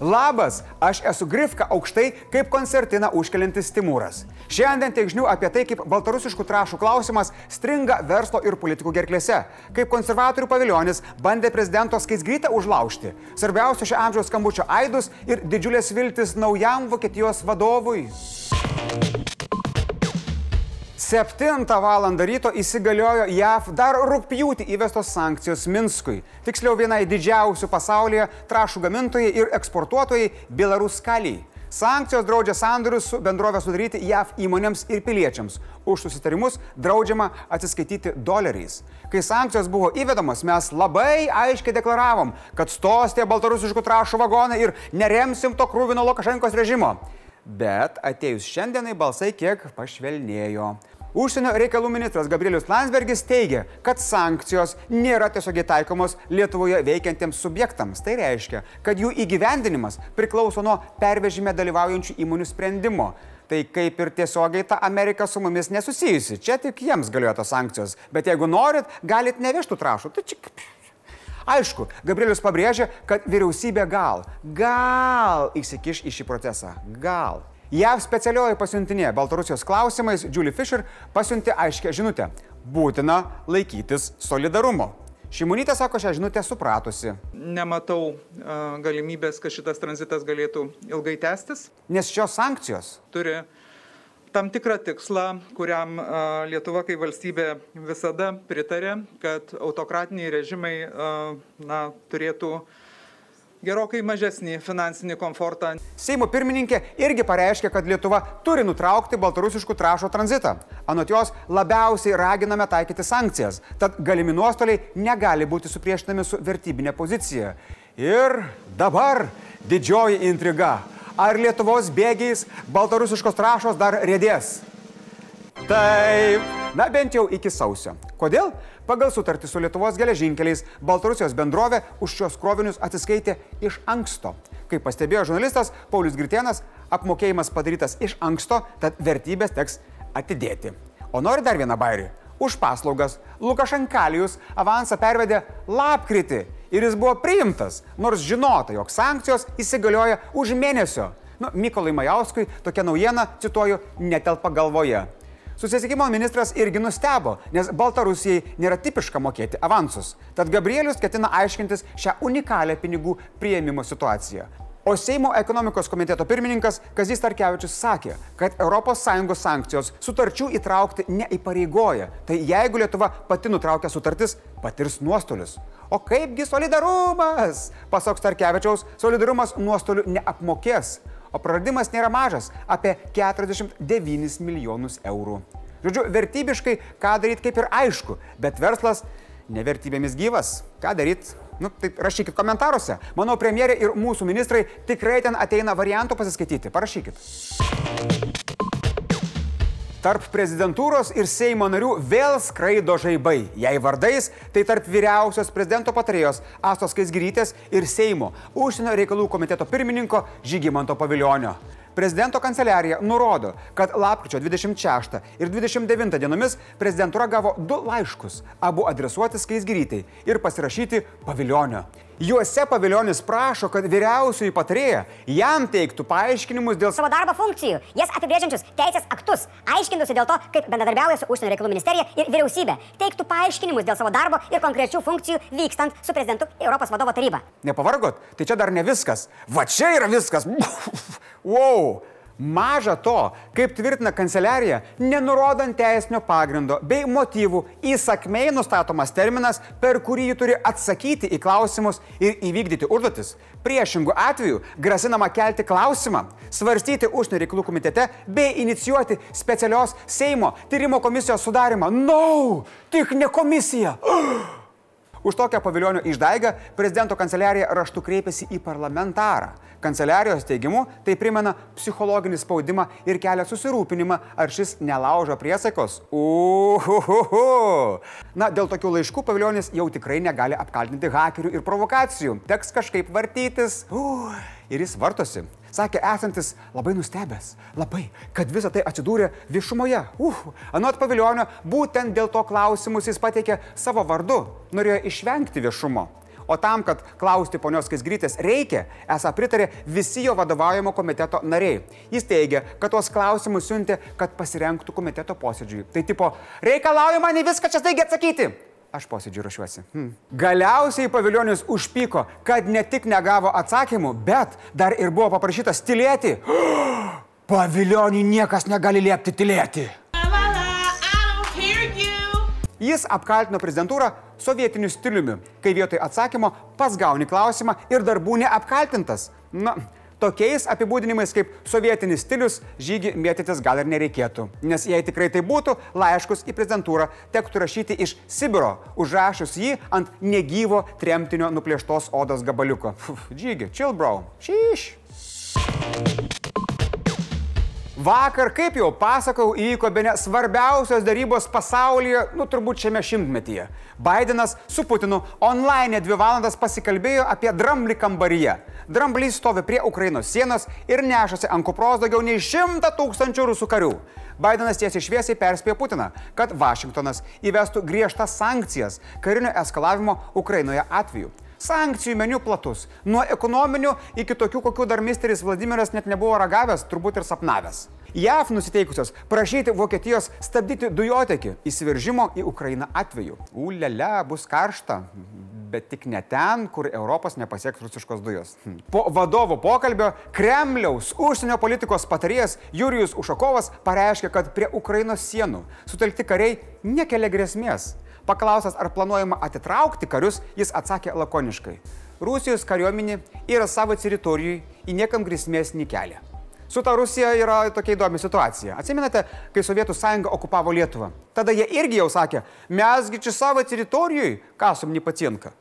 Labas, aš esu Grifka aukštai kaip koncertiną užkelintis Timūras. Šiandien tiek žinių apie tai, kaip baltarusiškų trašų klausimas stringa verslo ir politikų gerklėse, kaip konservatorių paviljonis bandė prezidento skaisgrytą užlaužti, svarbiausio šio amžiaus skambučio aidus ir didžiulės viltis naujam Vokietijos vadovui. 7 val. ryto įsigaliojo JAV dar rūpjūtį įvestos sankcijos Minskui. Tiksliau vienai didžiausių pasaulyje trašų gamintojai ir eksportuotojai Belaruskaliai. Sankcijos draudžia sandorius su bendrovė sudaryti JAV įmonėms ir piliečiams. Už susitarimus draudžiama atsiskaityti doleriais. Kai sankcijos buvo įvedamos, mes labai aiškiai deklaravom, kad stos tie baltarusiškų trašų vagonai ir neremsim to krūvino Lukašenkos režimo. Bet atėjus šiandienai balsai kiek pašvelnėjo. Užsienio reikalų ministras Gabrielius Landsbergis teigia, kad sankcijos nėra tiesiogiai taikomos Lietuvoje veikiantiems subjektams. Tai reiškia, kad jų įgyvendinimas priklauso nuo pervežime dalyvaujančių įmonių sprendimo. Tai kaip ir tiesiogiai ta Amerika su mumis nesusijusi. Čia tik jiems galioja tos sankcijos. Bet jeigu norit, galit nevežtų trašų. Tai čia Aišku, Gabrielius pabrėžia, kad vyriausybė gal, gal įsikiš į šį procesą. Gal. JAV specialioji pasiuntinė Baltarusijos klausimais Julie Fisher pasiuntė aiškę žinutę. Būtina laikytis solidarumo. Šimonytė sako šią žinutę supratusi. Nematau uh, galimybės, kad šitas tranzitas galėtų ilgai tęstis. Nes šios sankcijos turi tam tikrą tikslą, kuriam Lietuva kaip valstybė visada pritarė, kad autokratiniai režimai na, turėtų gerokai mažesnį finansinį komfortą. Seimo pirmininkė irgi pareiškė, kad Lietuva turi nutraukti baltarusiškų trašo tranzitą. Anot jos labiausiai raginame taikyti sankcijas, tad galimi nuostoliai negali būti supriešinami su vertybinė pozicija. Ir dabar didžioji intriga ar Lietuvos bėgiais baltarusiškos trašos dar rėdės? Taip, na bent jau iki sausio. Kodėl? Pagal sutartį su Lietuvos geležinkeliais Baltarusijos bendrovė už šios krovinius atsiskaitė iš anksto. Kaip pastebėjo žurnalistas Paulius Gritienas, apmokėjimas padarytas iš anksto, tad vertybės teks atidėti. O nori dar vieną bairį? Už paslaugas Lukašenkalijus avansą pervedė lapkritį ir jis buvo priimtas, nors žinota, jog sankcijos įsigalioja už mėnesio. Nu, Mykolai Majauskui tokia naujiena, cituoju, netelpa galvoje. Susisiekimo ministras irgi nustebo, nes Baltarusijai nėra tipiška mokėti avansus. Tad Gabrielius ketina aiškintis šią unikalią pinigų prieimimo situaciją. O Seimo ekonomikos komiteto pirmininkas Kazis Tarkevičius sakė, kad ES sankcijos sutarčių įtraukti neįpareigoja. Tai jeigu Lietuva pati nutraukia sutartis, patirs nuostolius. O kaipgi solidarumas? Pasak Starkevičiaus, solidarumas nuostolių neapmokės. O praradimas nėra mažas - apie 49 milijonus eurų. Žodžiu, vertybiškai ką daryti kaip ir aišku, bet verslas nevertybėmis gyvas. Ką daryti? Nu, tai rašykit komentaruose. Manau, premjerė ir mūsų ministrai tikrai ten ateina variantų pasiskaityti. Parašykit. Tarp prezidentūros ir Seimo narių vėl skraido žaibai. Jei vardais, tai tarp vyriausios prezidento patarėjos Astos Kaisgirytės ir Seimo užsienio reikalų komiteto pirmininko Žygimanto paviljonio. Prezidento kanceliarija nurodo, kad lapkričio 26 ir 29 dienomis prezidentūra gavo du laiškus, abu adresuoti Skaisgirytai ir pasirašyti paviljonio. Juose paviljonis prašo, kad vyriausioji patarėja jam teiktų paaiškinimus dėl savo darbo funkcijų, jas apibrėžiančius teisės aktus, aiškintųsi dėl to, kaip bendradarbiauja su užsienio reikalų ministerija ir vyriausybė, teiktų paaiškinimus dėl savo darbo ir konkrečių funkcijų vykstant su prezidentu Europos vadovo taryba. Nepavargot, tai čia dar ne viskas. Va čia yra viskas. wow. Maža to, kaip tvirtina kanceliarija, nenurodant teisinio pagrindo bei motyvų įsakmei nustatomas terminas, per kurį ji turi atsakyti į klausimus ir įvykdyti užduotis. Priešingų atveju grasinama kelti klausimą, svarstyti užsienio reikalų komitete bei inicijuoti specialios Seimo tyrimo komisijos sudarimą. No, tik ne komisija. Už tokią paviljonio išdaigą prezidento kanceliarija raštu kreipėsi į parlamentarą. Kanceliarijos teigimu tai primena psichologinį spaudimą ir kelia susirūpinimą, ar šis nelaužo priesaikos. Uhuhu. Na, dėl tokių laiškų paviljonis jau tikrai negali apkaltinti hakerių ir provokacijų. Teks kažkaip vartytis. Uh, ir jis vartosi. Sakė, esantis labai nustebęs, labai, kad visa tai atsidūrė viešumoje. Uh, anot paviljonio, būtent dėl to klausimus jis pateikė savo vardu, norėjo išvengti viešumo. o tam, kad klausti ponios Kisgrytės reikia, esą pritarė visi jo vadovaujamo komiteto nariai. Jis teigia, kad tuos klausimus siuntė, kad pasirenktų komiteto posėdžiui. Tai tipo, reikalaujama ne viską čia staigiai atsakyti. Aš posėdžiu ruošiuosi. Hmm. Galiausiai paviljonis užpyko, kad ne tik negavo atsakymų, bet dar ir buvo paprašytas tylėti. Paviljonį niekas negali liepti tylėti. Jis apkaltino prezidentūrą sovietiniu stiliumi, kai vietoj atsakymo pats gauni klausimą ir dar būni apkaltintas. Na, tokiais apibūdinimais kaip sovietinis stilius žygį mėtytis gal ir nereikėtų. Nes jei tikrai tai būtų, laiškus į prezidentūrą tektų rašyti iš Sibiro, užrašus jį ant negyvo tremtinio nuplėštos odos gabaliuko. Žygį, chill bro. Šyš. Vakar, kaip jau pasakau, įvyko be ne svarbiausios darybos pasaulyje, nu turbūt šiame šimtmetyje. Bidenas su Putinu online dvi valandas pasikalbėjo apie dramblį kambaryje. Dramblys stovi prie Ukrainos sienos ir nešasi ant kupros daugiau nei šimtą tūkstančių rusų karių. Bidenas tiesiai šviesiai perspėjo Putiną, kad Vašingtonas įvestų griežtas sankcijas karinio eskalavimo Ukrainoje atveju. Sankcijų meniu platus. Nuo ekonominių iki tokių, kokių dar misteris Vladimiras net nebuvo ragavęs, turbūt ir sapnavęs. JAV nusiteikusios prašyti Vokietijos stabdyti dujotekį įsiveržimo į Ukrainą atveju. Ulele, bus karšta, bet tik ne ten, kur Europos nepasieks rusiškos dujos. Hm. Po vadovo pokalbio Kremliaus užsienio politikos patarėjas Jurijus Ušakovas pareiškė, kad prie Ukrainos sienų sutelkti kariai nekelia grėsmės. Paklausęs, ar planuojama atitraukti karius, jis atsakė lakoniškai. Rusijos kariuomenė yra savo teritorijui, į niekam grėsmės nekelia. Su ta Rusija yra tokia įdomi situacija. Atsimenate, kai Sovietų sąjunga okupavo Lietuvą? Tada jie irgi jau sakė, mesgi čia savo teritorijui, kasum nepatinka.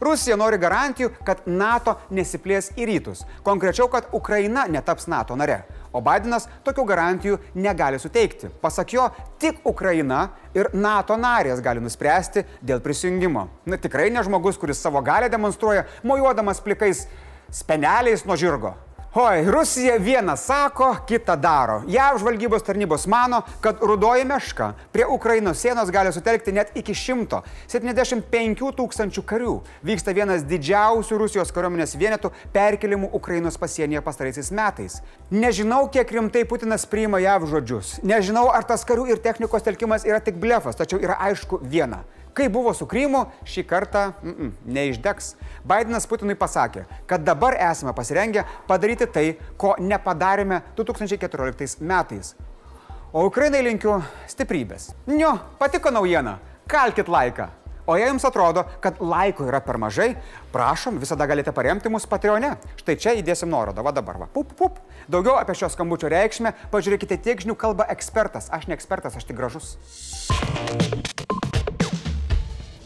Rusija nori garantijų, kad NATO nesiplės į rytus. Konkrečiau, kad Ukraina netaps NATO nare. O Bidenas tokių garantijų negali suteikti. Pasak jo, tik Ukraina ir NATO narės gali nuspręsti dėl prisijungimo. Na tikrai ne žmogus, kuris savo galę demonstruoja, mojuodamas plikais speneliais nuo žirgo. Oi, Rusija vieną sako, kitą daro. JAV žvalgybos tarnybos mano, kad rudoji meška prie Ukrainos sienos gali sutelkti net iki 175 tūkstančių karių. Vyksta vienas didžiausių Rusijos kariuomenės vienetų perkelimų Ukrainos pasienyje pastaraisiais metais. Nežinau, kiek rimtai Putinas priima JAV žodžius. Nežinau, ar tas karių ir technikos telkimas yra tik blefas, tačiau yra aišku viena. Kai buvo su Krymu, šį kartą mm -mm, neišdegs. Bidenas Putinui pasakė, kad dabar esame pasirengę padaryti tai, ko nepadarėme 2014 metais. O Ukrainai linkiu stiprybės. Nio, patiko naujiena. Kalkit laiką. O jei jums atrodo, kad laiko yra per mažai, prašom, visada galite paremti mus Patreone. Štai čia įdėsim nuorodą, va dabar, va, pup, pup. Daugiau apie šio skambučio reikšmę pažiūrėkite tiek žinių kalba ekspertas. Aš ne ekspertas, aš tik gražus.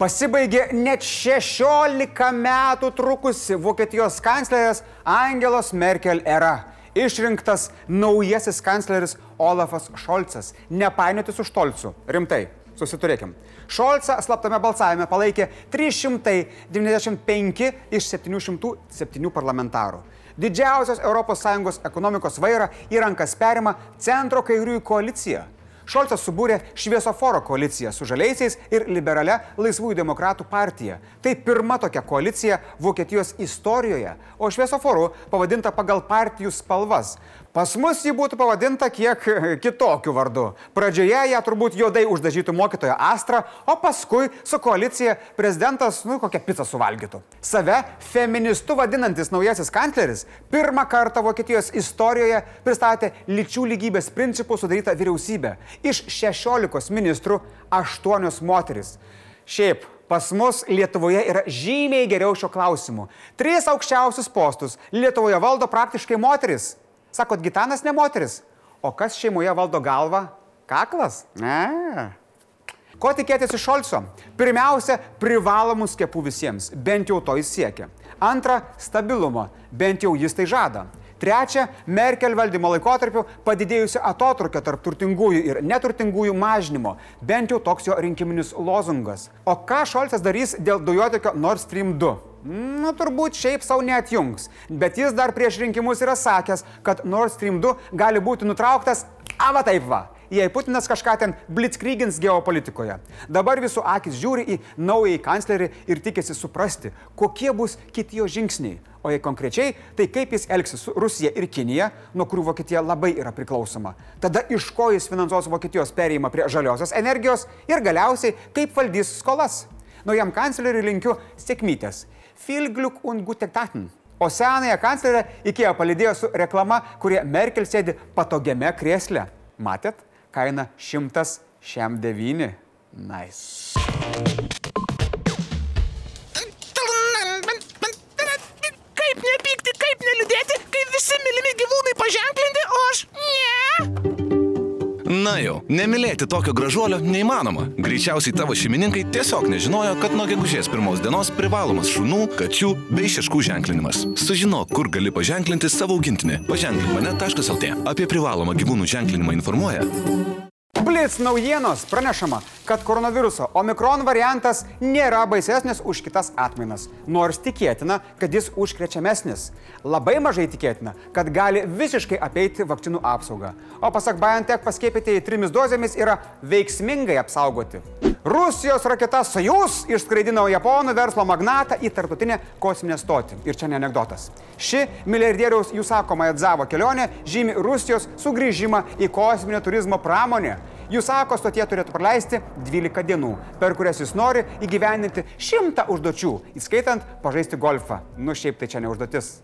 Pasibaigė net 16 metų trukusi Vokietijos kanclerės Angelos Merkel era. Išrinktas naujasis kancleris Olafas Šolcas. Nepainioti su Štolcu. Rimtai, susiturėkim. Šolcą slaptame balsavime palaikė 395 iš 707 parlamentarų. Didžiausios ES ekonomikos vairą į rankas perima centro kairiųjų koalicija. Šolcas subūrė šviesoforo koaliciją su žaliaisiais ir liberale Laisvųjų demokratų partija. Tai pirma tokia koalicija Vokietijos istorijoje, o šviesoforu pavadinta pagal partijų spalvas. Pas mus ji būtų pavadinta kiek kitokiu vardu. Pradžioje ją turbūt juodai uždažytų mokytoja Astra, o paskui su koalicija prezidentas, nu, kokią pizzą suvalgytų. Save feministu vadinantis naujasis kancleris pirmą kartą Vokietijos istorijoje pristatė lyčių lygybės principų sudarytą vyriausybę. Iš 16 ministrų 8 moteris. Šiaip, pas mus Lietuvoje yra žymiai geriau šio klausimu. Tris aukščiausius postus Lietuvoje valdo praktiškai moteris. Sakot, Gitanas ne moteris. O kas šeimoje valdo galvą? Kaklas? Ne. Ko tikėtis iš Šolco? Pirmiausia, privalomų skiepų visiems, bent jau to jis siekia. Antra, stabilumo, bent jau jis tai žada. Trečia, Merkel valdymo laikotarpiu padidėjusio atotrukio tarp turtingųjų ir neturtingųjų mažinimo, bent jau toks jo rinkiminis lozungas. O ką Šolcas darys dėl dujotekio Nord Stream 2? Nu, turbūt šiaip savo neatjungs, bet jis dar prieš rinkimus yra sakęs, kad Nord Stream 2 gali būti nutrauktas, ava taip va, jei Putinas kažką ten blitzkrygins geopolitikoje. Dabar visų akis žiūri į naująjį kanclerį ir tikisi suprasti, kokie bus kiti jo žingsniai. O jei konkrečiai, tai kaip jis elgsis su Rusija ir Kinija, nuo kurių Vokietija labai yra priklausoma. Tada iš ko jis finansuos Vokietijos perėjimą prie žaliosios energijos ir galiausiai kaip valdys skolas. Naujam kancleriui linkiu sėkmytės. Filgliuk und gutetaten. O senąją kanclerę IKEA palidėjo su reklama, kurie Merkel sėdi patogiame krėsle. Matėt? Kaina 109. Nice. Na jau, nemylėti tokio gražuolio neįmanoma. Greičiausiai tavo šeimininkai tiesiog nežinojo, kad nuo gegužės pirmos dienos privalomas šunų, kačių bei šeškų ženklinimas. Sužinok, kur gali paženklinti savo augintinį. Paženklink mane.lt. Apie privalomą gyvūnų ženklinimą informuoja Blitz naujienos pranešama, kad koronaviruso omikron variantas nėra baisesnis už kitas atmainas, nors tikėtina, kad jis užkrečiamesnis. Labai mažai tikėtina, kad gali visiškai apeiti vakcinų apsaugą. O pasak BioNTech paskiepytieji trimis dozėmis yra veiksmingai apsaugoti. Rusijos raketa Sojus išskraidino japonų verslo magnatą į tarptautinę kosminę stotį. Ir čia ne anegdotas. Ši milijardieriaus Jusako Majadzavo kelionė žymi Rusijos sugrįžimą į kosminio turizmo pramonę. Jusako stotie turėtų praleisti 12 dienų, per kurias jis nori įgyvendinti 100 užduočių, įskaitant pažaisti golfą. Nu šiaip tai čia ne užduotis.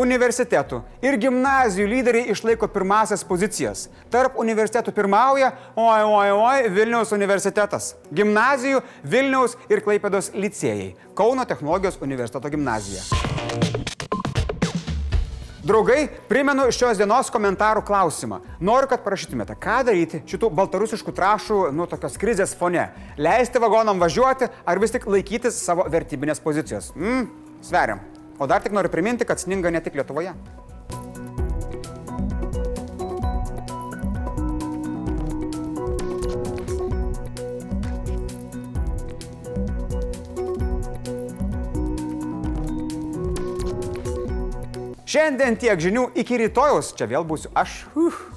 Universitetų ir gimnazijų lyderiai išlaiko pirmasias pozicijas. Tarp universitetų pirmauja, oi, oi, oi, Vilniaus universitetas. Gimnazijų Vilniaus ir Klaipėdos licėjai. Kauno technologijos universiteto gimnazija. Draugai, primenu šios dienos komentarų klausimą. Noriu, kad parašytumėte, ką daryti šitų baltarusiškų trašų, nu, tokios krizės fone. Leisti vagonam važiuoti ar vis tik laikytis savo vertybinės pozicijos. Mm, sveriam. O dar tik noriu priminti, kad sninga ne tik Lietuvoje. Šiandien tiek žinių iki rytojus. Čia vėl būsiu aš. Uh.